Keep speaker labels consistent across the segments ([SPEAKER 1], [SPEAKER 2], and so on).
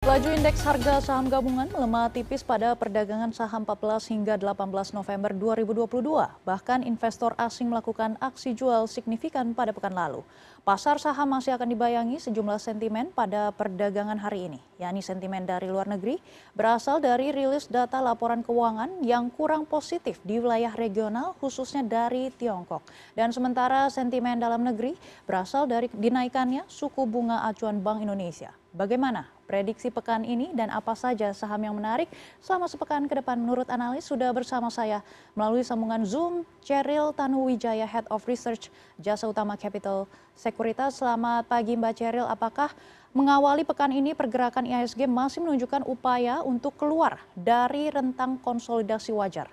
[SPEAKER 1] Laju indeks harga saham gabungan melemah tipis pada perdagangan saham 14 hingga 18 November 2022. Bahkan investor asing melakukan aksi jual signifikan pada pekan lalu. Pasar saham masih akan dibayangi sejumlah sentimen pada perdagangan hari ini, yakni sentimen dari luar negeri berasal dari rilis data laporan keuangan yang kurang positif di wilayah regional khususnya dari Tiongkok. Dan sementara sentimen dalam negeri berasal dari dinaikannya suku bunga acuan Bank Indonesia. Bagaimana prediksi pekan ini dan apa saja saham yang menarik selama sepekan ke depan menurut analis sudah bersama saya melalui sambungan Zoom Cheryl Tanuwijaya Head of Research Jasa Utama Capital Sekuritas. Selamat pagi Mbak Cheryl, apakah mengawali pekan ini pergerakan IHSG masih menunjukkan upaya untuk keluar dari rentang konsolidasi wajar?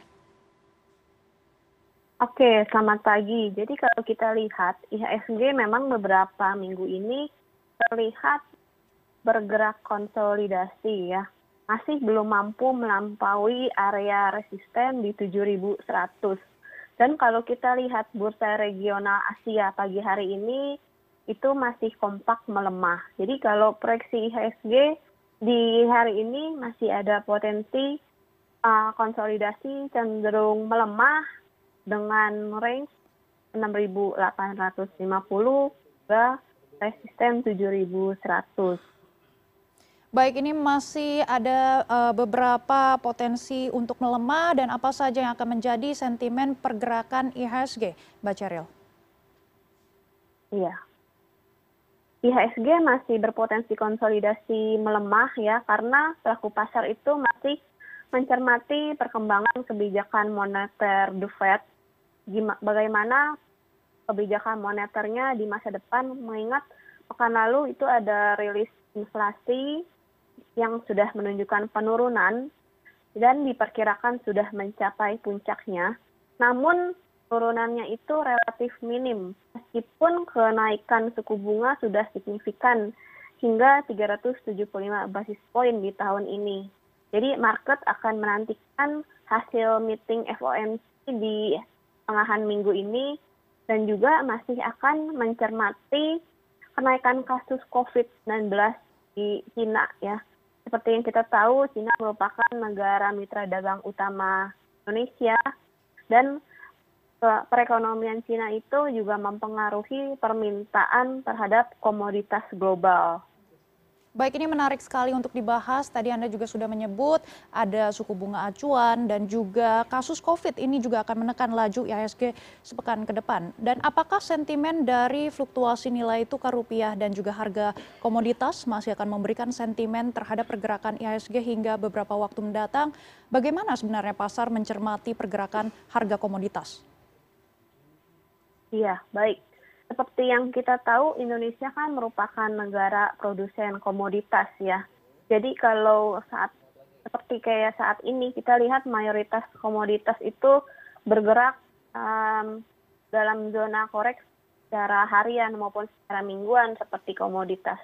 [SPEAKER 2] Oke, selamat pagi. Jadi kalau kita lihat IHSG memang beberapa minggu ini terlihat bergerak konsolidasi ya masih belum mampu melampaui area resisten di 7.100. Dan kalau kita lihat bursa regional Asia pagi hari ini itu masih kompak melemah. Jadi kalau proyeksi IHSG di hari ini masih ada potensi uh, konsolidasi cenderung melemah dengan range 6.850 ke resisten 7.100.
[SPEAKER 1] Baik, ini masih ada uh, beberapa potensi untuk melemah dan apa saja yang akan menjadi sentimen pergerakan IHSG, Mbak Ceril?
[SPEAKER 2] Iya. IHSG masih berpotensi konsolidasi melemah ya karena pelaku pasar itu masih mencermati perkembangan kebijakan moneter The Fed bagaimana kebijakan moneternya di masa depan mengingat pekan lalu itu ada rilis inflasi yang sudah menunjukkan penurunan dan diperkirakan sudah mencapai puncaknya. Namun turunannya itu relatif minim meskipun kenaikan suku bunga sudah signifikan hingga 375 basis poin di tahun ini. Jadi market akan menantikan hasil meeting FOMC di tengahan minggu ini dan juga masih akan mencermati kenaikan kasus COVID-19 di Cina ya seperti yang kita tahu, Cina merupakan negara mitra dagang utama Indonesia dan perekonomian Cina itu juga mempengaruhi permintaan terhadap komoditas global.
[SPEAKER 1] Baik, ini menarik sekali untuk dibahas. Tadi Anda juga sudah menyebut ada suku bunga acuan dan juga kasus COVID ini juga akan menekan laju IHSG sepekan ke depan. Dan apakah sentimen dari fluktuasi nilai tukar rupiah dan juga harga komoditas masih akan memberikan sentimen terhadap pergerakan IHSG hingga beberapa waktu mendatang? Bagaimana sebenarnya pasar mencermati pergerakan harga komoditas?
[SPEAKER 2] Iya, baik seperti yang kita tahu Indonesia kan merupakan negara produsen komoditas ya. Jadi kalau saat seperti kayak saat ini kita lihat mayoritas komoditas itu bergerak um, dalam zona koreksi secara harian maupun secara mingguan seperti komoditas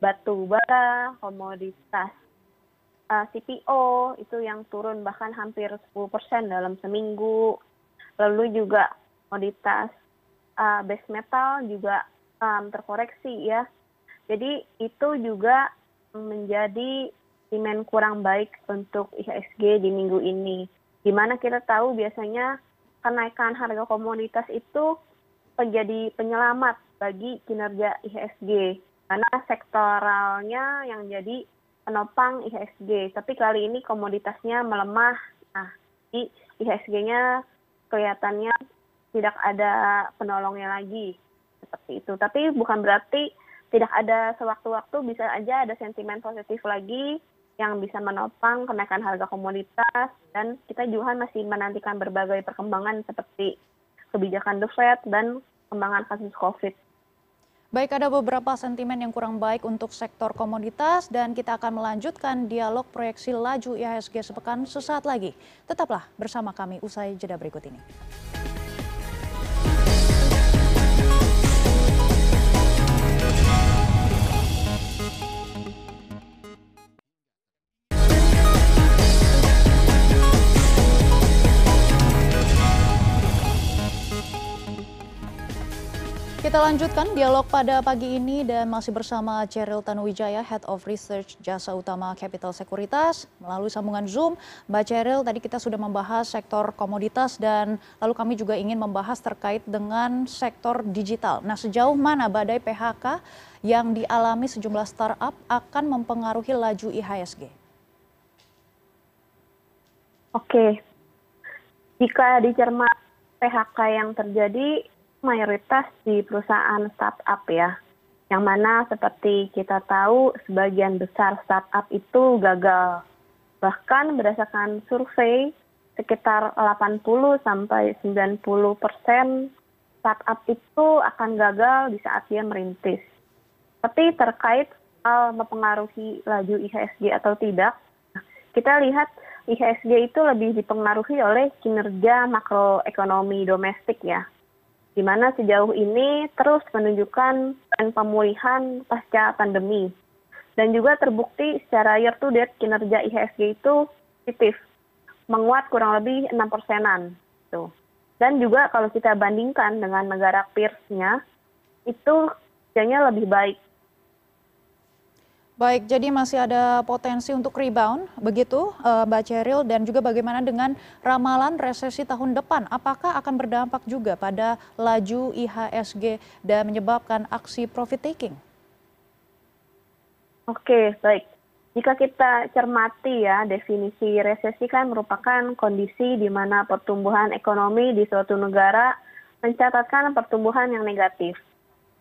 [SPEAKER 2] batu bara, komoditas uh, CPO itu yang turun bahkan hampir 10% dalam seminggu. Lalu juga komoditas uh, base metal juga um, terkoreksi ya. Jadi itu juga menjadi demand kurang baik untuk IHSG di minggu ini. Di mana kita tahu biasanya kenaikan harga komoditas itu menjadi penyelamat bagi kinerja IHSG karena sektoralnya yang jadi penopang IHSG. Tapi kali ini komoditasnya melemah. Nah, IHSG-nya kelihatannya tidak ada penolongnya lagi seperti itu. Tapi bukan berarti tidak ada sewaktu-waktu bisa aja ada sentimen positif lagi yang bisa menopang kenaikan harga komoditas dan kita juga masih menantikan berbagai perkembangan seperti kebijakan The Fed dan perkembangan kasus COVID.
[SPEAKER 1] Baik, ada beberapa sentimen yang kurang baik untuk sektor komoditas dan kita akan melanjutkan dialog proyeksi laju IHSG sepekan sesaat lagi. Tetaplah bersama kami usai jeda berikut ini. Lanjutkan dialog pada pagi ini dan masih bersama Cheryl Tanuwijaya, Head of Research Jasa Utama Capital Sekuritas. Melalui sambungan Zoom, Mbak Cheryl, tadi kita sudah membahas sektor komoditas dan lalu kami juga ingin membahas terkait dengan sektor digital. Nah, sejauh mana badai PHK yang dialami sejumlah startup akan mempengaruhi laju IHSG?
[SPEAKER 2] Oke, jika dicermati PHK yang terjadi mayoritas di perusahaan startup ya, yang mana seperti kita tahu sebagian besar startup itu gagal. Bahkan berdasarkan survei sekitar 80 sampai 90 persen startup itu akan gagal di saat dia merintis. Tapi terkait hal mempengaruhi laju IHSG atau tidak, kita lihat IHSG itu lebih dipengaruhi oleh kinerja makroekonomi domestik ya di mana sejauh ini terus menunjukkan tren pemulihan pasca pandemi. Dan juga terbukti secara year to date kinerja IHSG itu positif, menguat kurang lebih 6 persenan. Tuh. Dan juga kalau kita bandingkan dengan negara peersnya, itu kinerjanya lebih baik
[SPEAKER 1] Baik, jadi masih ada potensi untuk rebound, begitu uh, Mbak Ceril, dan juga bagaimana dengan ramalan resesi tahun depan? Apakah akan berdampak juga pada laju IHSG dan menyebabkan aksi profit taking?
[SPEAKER 2] Oke, baik. Jika kita cermati ya, definisi resesi kan merupakan kondisi di mana pertumbuhan ekonomi di suatu negara mencatatkan pertumbuhan yang negatif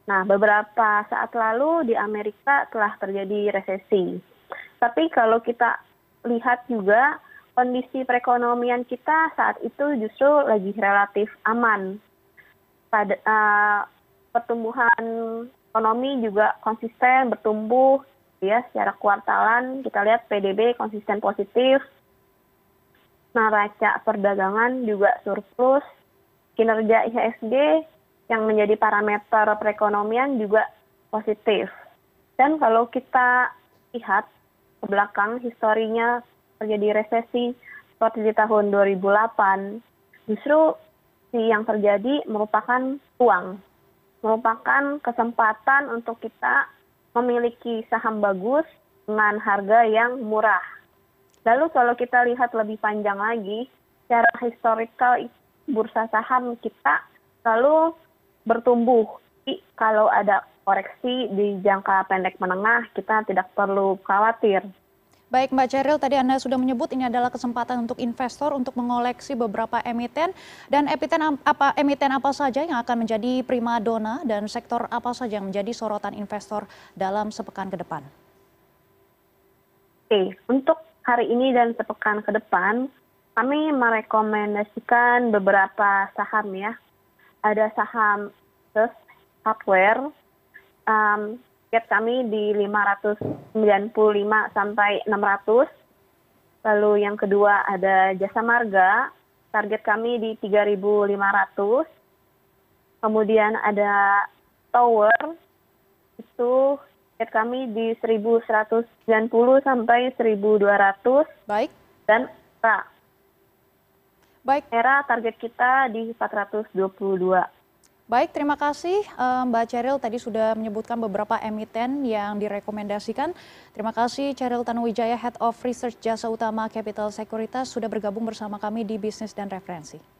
[SPEAKER 2] Nah, beberapa saat lalu di Amerika telah terjadi resesi. Tapi kalau kita lihat juga kondisi perekonomian kita saat itu justru lagi relatif aman. Pada uh, pertumbuhan ekonomi juga konsisten bertumbuh ya secara kuartalan kita lihat PDB konsisten positif neraca perdagangan juga surplus kinerja IHSG yang menjadi parameter perekonomian juga positif. Dan kalau kita lihat ke belakang historinya terjadi resesi seperti di tahun 2008, justru yang terjadi merupakan uang, merupakan kesempatan untuk kita memiliki saham bagus dengan harga yang murah. Lalu kalau kita lihat lebih panjang lagi, secara historical bursa saham kita lalu bertumbuh. Jadi kalau ada koreksi di jangka pendek menengah, kita tidak perlu khawatir.
[SPEAKER 1] Baik Mbak Ceril, tadi Anda sudah menyebut ini adalah kesempatan untuk investor untuk mengoleksi beberapa emiten dan emiten apa emiten apa saja yang akan menjadi prima dona dan sektor apa saja yang menjadi sorotan investor dalam sepekan ke depan.
[SPEAKER 2] Oke, untuk hari ini dan sepekan ke depan kami merekomendasikan beberapa saham ya ada saham Asus Hardware um, target kami di 595 sampai 600. Lalu yang kedua ada Jasa Marga, target kami di 3.500. Kemudian ada Tower, itu target kami di 1.190 sampai 1.200.
[SPEAKER 1] Baik.
[SPEAKER 2] Dan Ra,
[SPEAKER 1] Baik.
[SPEAKER 2] Era target kita di 422.
[SPEAKER 1] Baik, terima kasih eh, Mbak Ceril tadi sudah menyebutkan beberapa emiten yang direkomendasikan. Terima kasih Ceril Tanuwijaya, Head of Research Jasa Utama Capital Sekuritas sudah bergabung bersama kami di Bisnis dan Referensi.